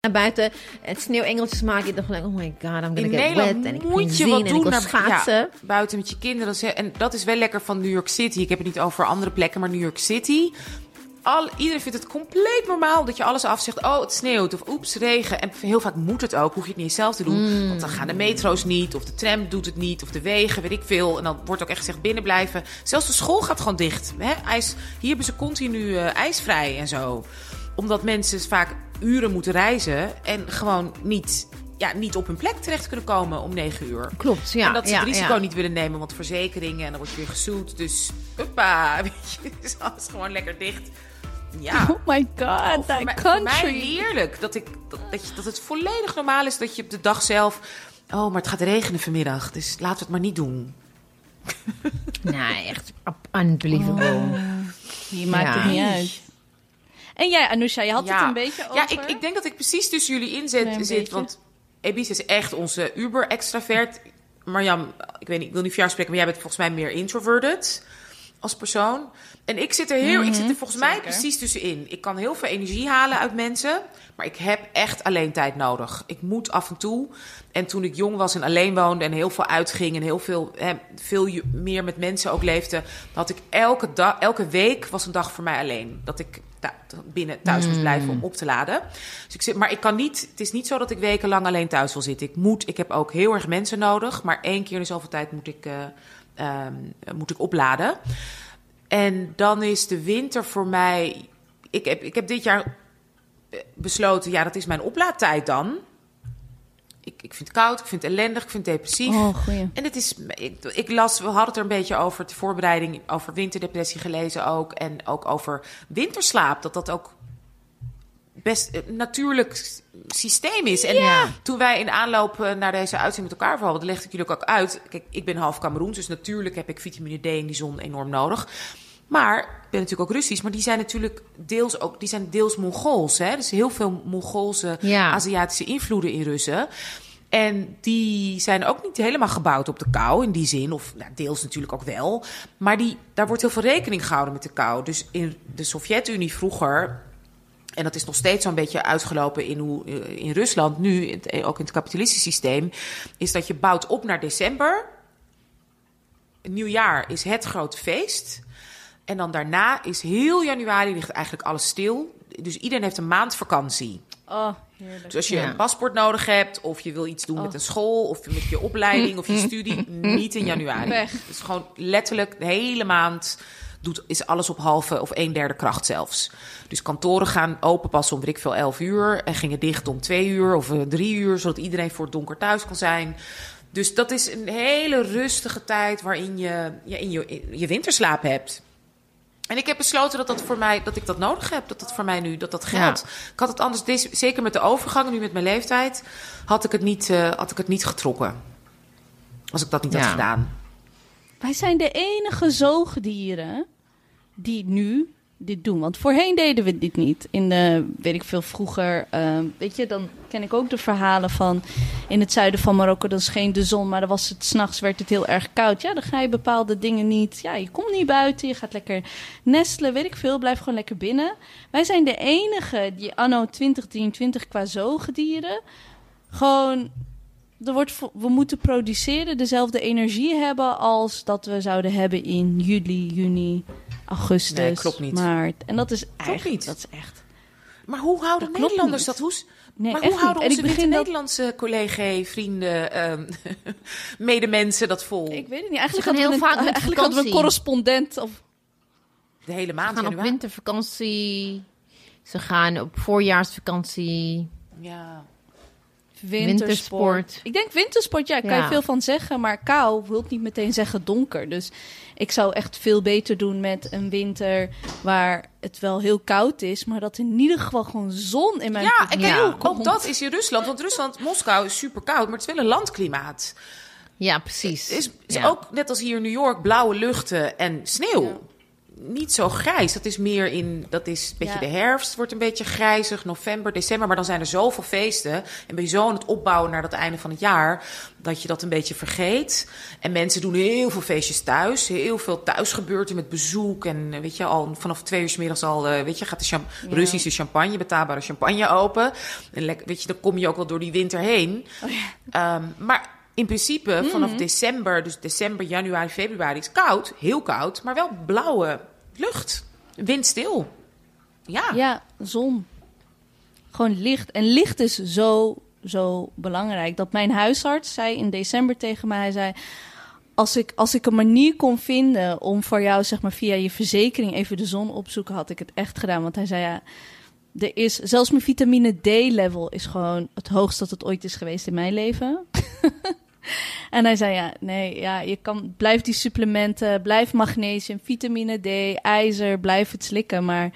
naar buiten het sneeuwengeltjes maken. Je dacht gelijk, oh my god, I'm gonna In get Nederland wet. En ik moet je wat en ik doen naar- schaatsen. ja, buiten met je kinderen. En dat is wel lekker van New York City. Ik heb het niet over andere plekken, maar New York City. Al, iedereen vindt het compleet normaal dat je alles afzegt. Oh, het sneeuwt of oeps, regen. En heel vaak moet het ook, hoef je het niet zelf te doen. Want dan gaan de metro's niet, of de tram doet het niet, of de wegen, weet ik veel. En dan wordt ook echt gezegd binnen blijven. Zelfs de school gaat gewoon dicht. Hè? IJs, hier hebben ze continu eh, ijsvrij en zo. Omdat mensen vaak uren moeten reizen en gewoon niet, ja, niet op hun plek terecht kunnen komen om negen uur. Klopt, ja. en dat ze ja, het risico ja. niet willen nemen, want verzekeringen en dan word je weer gezoet. Dus, huppa, weet je, is alles gewoon lekker dicht. Ja. Oh my god, Oh, that mij, voor mij country. heerlijk. Dat, ik, dat, dat, je, dat het volledig normaal is dat je op de dag zelf... Oh, maar het gaat regenen vanmiddag, dus laten we het maar niet doen. Nee, echt unbelievable. Je maakt Ja. het niet uit. En jij, Anousha, je had het een beetje over... Ja, ik, ik denk dat ik precies tussen jullie in zit. Klein zit beetje. want Ebis is echt onze uber-extravert. Marjam, ik weet niet, ik wil niet voor jou spreken, maar jij bent volgens mij meer introverted als persoon. En ik zit er heel, ik zit er volgens mij precies tussenin. Ik kan heel veel energie halen uit mensen, maar ik heb echt alleen tijd nodig. Ik moet af en toe. En toen ik jong was en alleen woonde en heel veel uitging en heel veel, hè, veel meer met mensen ook leefde, had ik elke dag, elke week was een dag voor mij alleen. Dat ik binnen thuis moest blijven om op te laden. Dus ik zit, maar ik kan niet. Het is niet zo dat ik wekenlang alleen thuis wil zitten. Ik moet. Ik heb ook heel erg mensen nodig. Maar één keer in de zoveel tijd moet ik, eh, ehm, moet ik opladen. En dan is de winter voor mij. Ik heb, ik heb dit jaar besloten. Ja, dat is mijn oplaadtijd dan. Ik, ik vind het koud. Ik vind het ellendig. Ik vind het depressief. Oh, goeie. En het is, ik, ik las, we hadden het er een beetje over de voorbereiding, over winterdepressie gelezen ook. En ook over winterslaap, dat dat ook best een natuurlijk s- systeem is. En toen wij in aanloop eh, naar deze uitzending met elkaar vallen, legde ik jullie ook uit. Kijk, ik ben half Cameroens, dus natuurlijk heb ik vitamine D in die zon enorm nodig. Maar ik ben natuurlijk ook Russisch, maar die zijn natuurlijk deels ook, die zijn deels Mongools. Hè? Dus heel veel Mongoolse Ja. Aziatische invloeden in Russen. En die zijn ook niet helemaal gebouwd op de kou in die zin. Of nou, deels natuurlijk ook wel. Maar die, daar wordt heel veel rekening gehouden met de kou. Dus in de Sovjet-Unie vroeger. En dat is nog steeds zo'n beetje uitgelopen in, hoe, eh, in Rusland. Nu, het- ook in het kapitalistische systeem. Is dat je bouwt op naar december. Nieuwjaar is het grote feest. En dan daarna is heel januari ligt eigenlijk alles stil. Dus iedereen heeft een maand vakantie. Oh, heerlijk. Dus als je Ja. een paspoort nodig hebt, of je wil iets doen met een school, of met je opleiding of je studie, niet in januari. Weg. Het is gewoon letterlijk de hele maand doet, is alles op halve of een derde kracht zelfs. Dus kantoren gaan open pas om, weet ik veel, 11 uur en gingen dicht om twee uur of eh, drie uur, zodat iedereen voor het donker thuis kan zijn. Dus dat is een hele rustige tijd waarin je ja, in je, je winterslaap hebt. En ik heb besloten dat, dat, voor mij, dat ik dat nodig heb. Dat dat voor mij nu dat dat geldt. Ik had het anders, deze- zeker met de overgang, nu met mijn leeftijd, had ik het niet, eh, had ik het niet getrokken. Als ik dat niet Ja. had gedaan. Wij zijn de enige zoogdieren die nu dit doen. Want voorheen deden we dit niet. In de, weet ik veel, vroeger. ehm, weet je, dan ken ik ook de verhalen van... in het zuiden van Marokko, dan scheen de zon... maar dan was het s'nachts, werd het heel erg koud. Ja, dan ga je bepaalde dingen niet... Ja, je komt niet buiten, je gaat lekker nestelen, weet ik veel. Blijf gewoon lekker binnen. Wij zijn de enige die anno 2023 qua zoogdieren... gewoon er wordt, we moeten produceren, dezelfde energie hebben als dat we zouden hebben in juli, juni, augustus, Nee, klopt niet. maart. En dat is echt, niet. dat is echt. Maar hoe houden Dat klopt Nederlanders dat? Hoe, Nee, maar echt hoe houden onze ik begin witte dat- Nederlandse collega's, vrienden, ehm medemensen dat vol? Ik weet het niet. Eigenlijk gaan hadden we heel een, vaak met eigenlijk hadden we een correspondent of de hele Ze maand gaan op wintervakantie. Ze gaan op voorjaarsvakantie. Ja. Wintersport. Wintersport. Ik denk wintersport, ja, daar kan je veel van zeggen, maar kou wil niet meteen zeggen donker. Dus ik zou echt veel beter doen met een winter waar het wel heel koud is, maar dat in ieder geval gewoon zon in mijn Ja, en kijk, Ja. ook- ook dat is in Rusland. Want Rusland, Moskou is super koud, maar het is wel een landklimaat. Ja, precies. Het is, is Ja. ook net als hier in New York blauwe luchten en sneeuw. Niet zo grijs. Dat is meer in, dat is een beetje Ja. de herfst, wordt een beetje grijzig, november, december. Maar dan zijn er zoveel feesten. En ben je zo aan het opbouwen naar dat einde van het jaar, dat je dat een beetje vergeet. En mensen doen heel veel feestjes thuis. Heel veel thuis gebeurt er met bezoek. En eh, weet je, al vanaf twee uur 's middags al, eh, weet je, gaat de Ja. Russische champagne, betaalbare champagne open. En lekker, weet je, dan kom je ook wel door die winter heen. Ehm, maar in principe vanaf december, dus december, januari, februari, is koud, heel koud, maar wel blauwe lucht, windstil. Ja, Ja, zon. Gewoon licht. En licht is zo, zo belangrijk. Dat mijn huisarts zei in december tegen mij, hij zei... Als ik, als ik een manier kon vinden om voor jou, zeg maar, via je verzekering even de zon opzoeken, had ik het echt gedaan. Want hij zei, ja, er is, zelfs mijn vitamine D-level is gewoon het hoogst dat het ooit is geweest in mijn leven. en hij zei, ja, nee, ja, je kan, blijf die supplementen, blijf magnesium, vitamine D, ijzer, blijf het slikken. Maar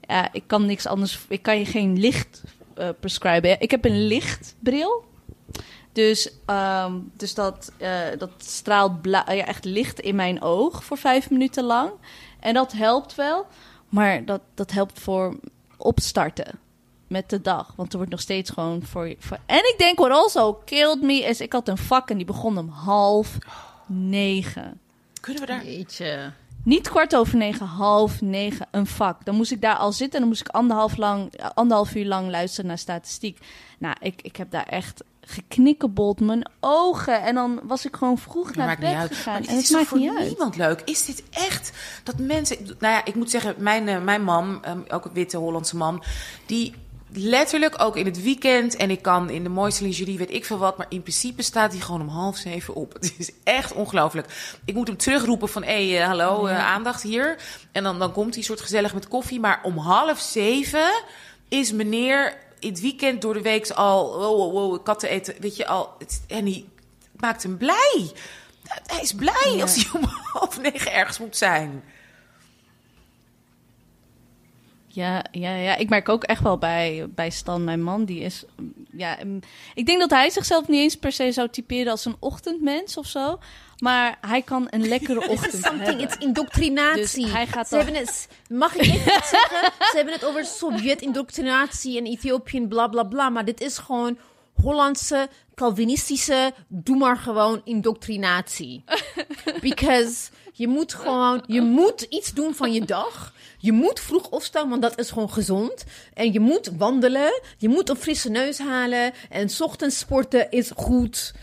ja, ik kan niks anders. Ik kan je geen licht eh prescriben. Ik heb een lichtbril. Dus, ehm, dus dat, eh, dat straalt ja, echt licht in mijn oog voor vijf minuten lang. En dat helpt wel. Maar dat, dat helpt voor opstarten met de dag. Want er wordt nog steeds gewoon voor, voor... En ik denk what also killed me is... Ik had een vak en die begon om half negen. kunnen we daar... Jeetje. Niet kwart over negen, half negen, een vak. Dan moest ik daar al zitten en dan moest ik anderhalf, lang, anderhalf uur lang luisteren naar statistiek. Nou, ik, ik heb daar echt geknikkebold mijn ogen. En dan was ik gewoon vroeg naar maakt bed niet uit. gegaan. Maar dit En is het toch maakt voor niet uit. niemand leuk? Is dit echt dat mensen... Nou ja, ik moet zeggen, mijn, eh, mijn man, ehm, ook een witte Hollandse man... die letterlijk ook in het weekend... en ik kan in de mooiste lingerie, weet ik veel wat... maar in principe staat hij gewoon om half zeven op. Het is echt ongelooflijk. Ik moet hem terugroepen van... hé, hey, eh, hallo, eh, aandacht hier. En dan, dan komt hij soort gezellig met koffie. Maar om half zeven is meneer in het weekend door de week al... wow, wow, wow, katten eten, weet je, al... Het, en hij maakt hem blij. Hij is blij Ja. als hij om half negen ergens moet zijn. Ja, ja, ja, ik merk ook echt wel bij, bij Stan, mijn man, die is... Ja, mm, ik denk dat hij zichzelf niet eens per se zou typeren als een ochtendmens of zo. Maar hij kan een lekkere ochtend Something, hebben. it's indoctrinatie. Dus hij gaat Ze dan- hebben het, mag ik even iets zeggen? Ze hebben het over Sovjet-indoctrinatie en Ethiopië, bla bla bla. Maar dit is gewoon Hollandse, Calvinistische, doe maar gewoon indoctrinatie. Because je moet gewoon, je moet iets doen van je dag. Je moet vroeg opstaan, want dat is gewoon gezond. En je moet wandelen. Je moet een frisse neus halen. En ochtends sporten is goed.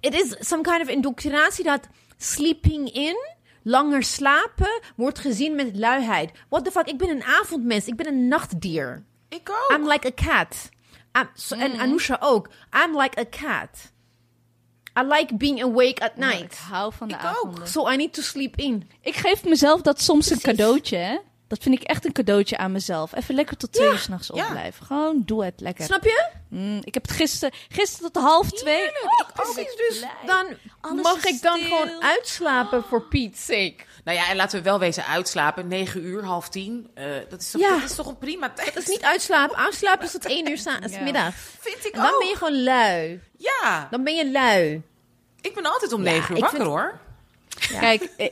Het is some kind of indoctrinatie dat sleeping in, langer slapen, wordt gezien met luiheid. What the fuck? Ik ben een avondmens. Ik ben een nachtdier. Ik ook. I'm like a cat. I'm, so- En Anousha ook. I'm like a cat. I like being awake at Ik night. hou van de Ik ook. avonden. So I need to sleep in. Ik geef mezelf dat soms een cadeautje, hè? Dat vind ik echt een cadeautje aan mezelf. Even lekker tot twee uur s'nachts ja. opblijven. Gewoon doe het lekker. Snap je? Mm, ik heb het gisteren, gisteren tot half twee. Oh, Precies, dus blij. dan Alles mag ik dan stil. gewoon uitslapen voor Pete's sake. Nou ja, en laten we wel wezen uitslapen. 9 uur, half tien. Eh, dat, is toch, Ja. dat is toch een prima tijd? Dat is niet uitslapen. Uitslapen is tot één uur Ja. middag. Vind ik En dan ook. ben je gewoon lui. Ja, Dan ben je lui. ik ben altijd om Ja, 9 uur ik wakker vind- hoor. Kijk, eh,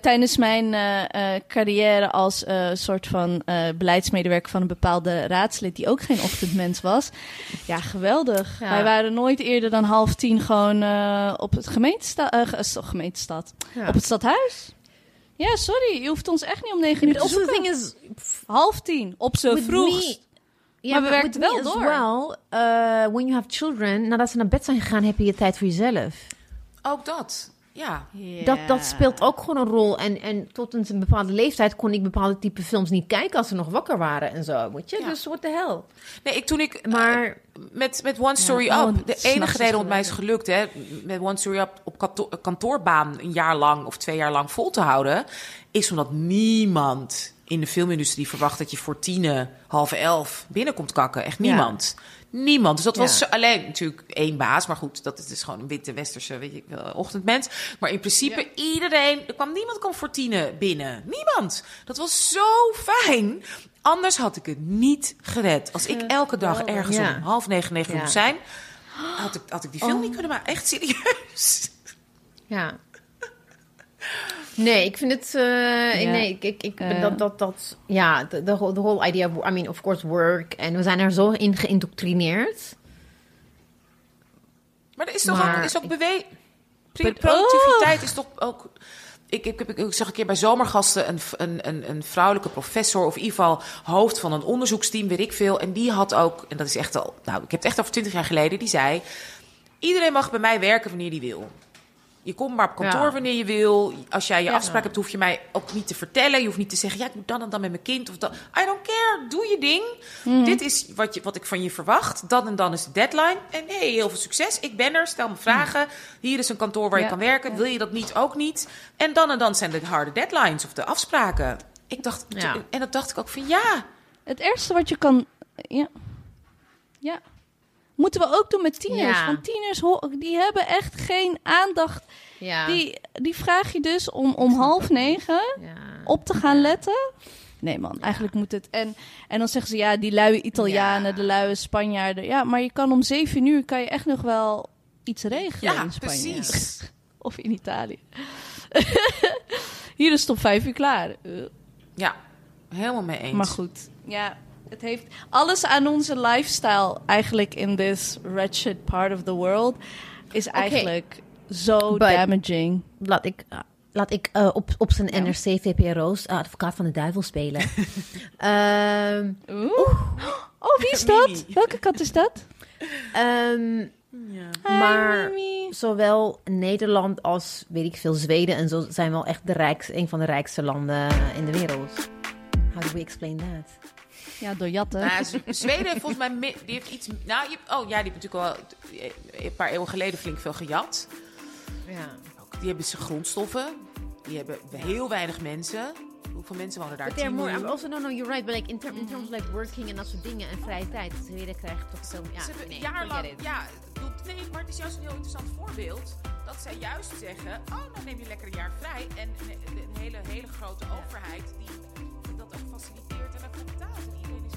tijdens mijn eh, eh, carrière als eh, soort van eh, beleidsmedewerker van een bepaalde raadslid die ook geen ochtendmens was. Ja, geweldig. Ja. Wij waren nooit eerder dan half tien gewoon eh, op het gemeentesta eh, ge- st- gemeentestad. Ja. Op het stadhuis. Ja, sorry, je hoeft ons echt niet om negen uur te zoeken. thing is, Half tien, op z'n vroegst. me- Ja, Maar we with wel me as door. well, uh, when you have children, nadat ze naar bed zijn gegaan, heb je je tijd voor jezelf. Ook dat. Ja. Dat, dat speelt ook gewoon een rol. En, en tot een bepaalde leeftijd kon ik bepaalde type films niet kijken als ze nog wakker waren en zo. Weet je? Ja. Dus what the hell. Nee, ik, toen ik Maar met, met One Story oh, Up, de enige reden om mij is gelukt, hè, met One Story Up op kanto- kantoorbaan een jaar lang of twee jaar lang vol te houden, is omdat niemand in de filmindustrie verwacht dat je voor tien, half elf binnenkomt kakken. Echt niemand. Niemand. Dus dat was Ja. alleen natuurlijk één baas. Maar goed, dat is dus gewoon een witte westerse weet ik, wel, ochtendmens. Maar in principe iedereen... Er kwam niemand kwam voor binnen. Niemand. Dat was zo fijn. Anders had ik het niet gered. Als ik elke dag ergens Ja. om half negen, negen moest zijn... Had ik, had ik die film niet kunnen maken. Echt serieus. ja. Nee, ik vind het. eh, Ja. Nee, ik, ik, ik Eh. dat, dat, dat. Ja, de the, whole- the whole idea of. I mean, of course, work. En we zijn er zo in geïndoctrineerd. Maar er is toch Maar ook, is ook But- Productiviteit is toch ook... Ik, ik, ik, ik zag een keer bij zomergasten een, een, een, een vrouwelijke professor... of in ieder geval hoofd van een onderzoeksteam, weet ik veel. En die had ook, en dat is echt al... Nou, ik heb het echt over twintig jaar geleden. Die zei, iedereen mag bij mij werken wanneer die wil. Je komt maar op kantoor Ja. wanneer je wil. Als jij je Ja. afspraak hebt, hoef je mij ook niet te vertellen. Je hoeft niet te zeggen, ja, ik moet dan en dan met mijn kind. Of dat. I don't care, doe je ding. Mhm. Dit is wat, je, wat ik van je verwacht. Dan en dan is de deadline. En hey, heel veel succes. Ik ben er, stel me vragen. Hier is een kantoor waar je kan werken. Wil je dat niet, ook niet. En dan en dan zijn de harde deadlines of de afspraken. Ik dacht, Ja. En dat dacht ik ook van, ja. Het ergste wat je kan... Ja. Ja. Moeten we ook doen met tieners. Ja. Want tieners, die hebben echt geen aandacht. Ja. Die, die vraag je dus om, om half negen op te gaan letten. Nee man, eigenlijk moet het... En, en dan zeggen ze, ja, die luie Italianen, de luie Spanjaarden. Ja, maar je kan om zeven uur kan je echt nog wel iets regelen Ja, in Spanje. precies. Of in Italië. Hier is het om vijf uur klaar. Eh. Ja, helemaal mee eens. Maar goed, ja, het heeft alles aan onze lifestyle eigenlijk in this wretched part of the world is eigenlijk zo But- damaging. Laat ik. uh, Laat ik eh, op, op zijn Ja. NRC VPRO's uh, advocaat van de duivel spelen. Ehm, Oeh. Oh, wie is dat? Welke kat is dat? ehm, Ja. Maar- Mimi. zowel Nederland als, weet ik veel, Zweden en zo zijn wel echt de rijkste, een van de rijkste landen in de wereld. How do we explain that? Ja, door jatten. Nou, Zweden heeft volgens mij mi- die heeft iets. Nou, je, oh ja, die heeft natuurlijk al eh, een paar eeuwen geleden flink veel gejat. Ja. Ook, Die hebben ze grondstoffen. Die hebben heel weinig mensen. Hoeveel mensen wonen daar? But they're 10 more, miljoen. also, no, no, you're right, but like in, term, in terms of like working en dat soort dingen en vrije tijd, Zweden krijgt toch veel ja, ze hebben nee, jaarlang. Ja, nee, maar het is juist een heel interessant voorbeeld. Dat zij juist zeggen: Oh, dan neem je lekker een jaar vrij. En een, een hele, hele grote overheid die dat ook faciliteert a couple thousand even.